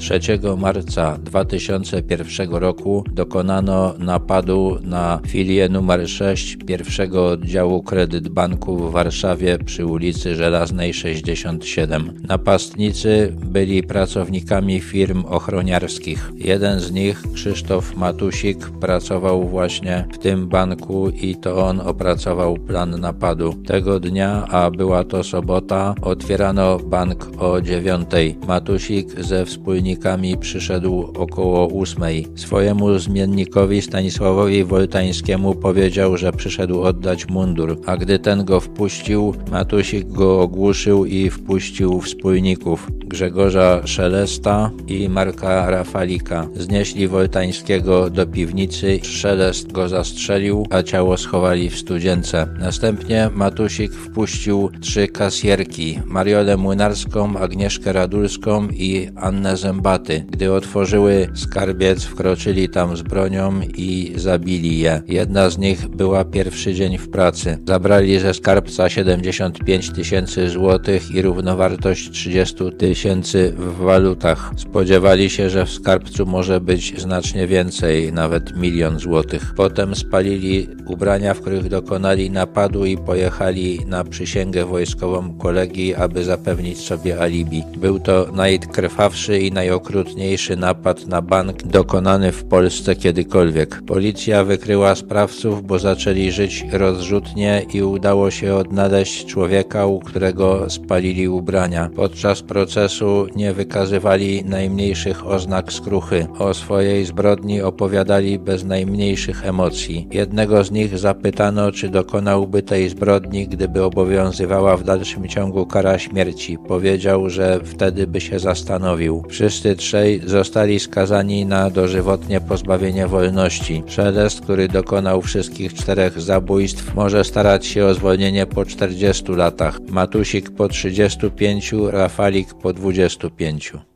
3 marca 2001 roku dokonano napadu na filię numer 6 pierwszego oddziału Kredyt Banku w Warszawie przy ulicy Żelaznej 67. Napastnicy byli pracownikami firm ochroniarskich. Jeden z nich, Krzysztof Matusik, pracował właśnie w tym banku i to on opracował plan napadu. Tego dnia, a była to sobota, otwierano bank o 9. Matusik ze wspólnikami przyszedł około 8. Swojemu zmiennikowi Stanisławowi Woltańskiemu powiedział, że przyszedł oddać mundur, a gdy ten go wpuścił, Matusik go ogłuszył i wpuścił wspólników Grzegorza Szelesta i Marka Rafalika. Znieśli Woltańskiego do piwnicy, Szelest go zastrzelił, a ciało schowali w studzience. Następnie Matusik wpuścił trzy kasjerki, Mariolę Młynarską, Agnieszkę Radulską i Annę Zębaty. Gdy otworzyły skarbiec, wkroczyli tam z bronią i zabili je. Jedna z nich była pierwszy dzień w pracy. Zabrali ze skarbca 75 tysięcy złotych i równowartość 30 tysięcy w walutach. Spodziewali się, że w skarbcu może być znacznie więcej, nawet milion złotych. Potem spalili ubrania, w których dokonali napadu i pojechali na przysięgę wojskową kolegi, aby zapewnić sobie alibi. Był to najkrwawszy i najokrutniejszy napad na bank dokonany w Polsce kiedykolwiek. Policja wykryła sprawców, bo zaczęli żyć rozrzutnie i udało się odnaleźć człowieka, u którego spalili ubrania. Podczas procesu nie wykazywali najmniejszych oznak skruchy. O swojej zbrodni opowiadali bez najmniejszych emocji. Jednego z nich zapytano, czy dokonałby tej zbrodni, gdyby obowiązywała w dalszym ciągu kara śmierci. Powiedział, że wtedy by się zastanowił. Wszyscy trzej zostali skazani na dożywotnie pozbawienie wolności. Szelest, który dokonał wszystkich czterech zabójstw, może starać się o zwolnienie po 40 latach. Matusik po 35, Rafalik po 25.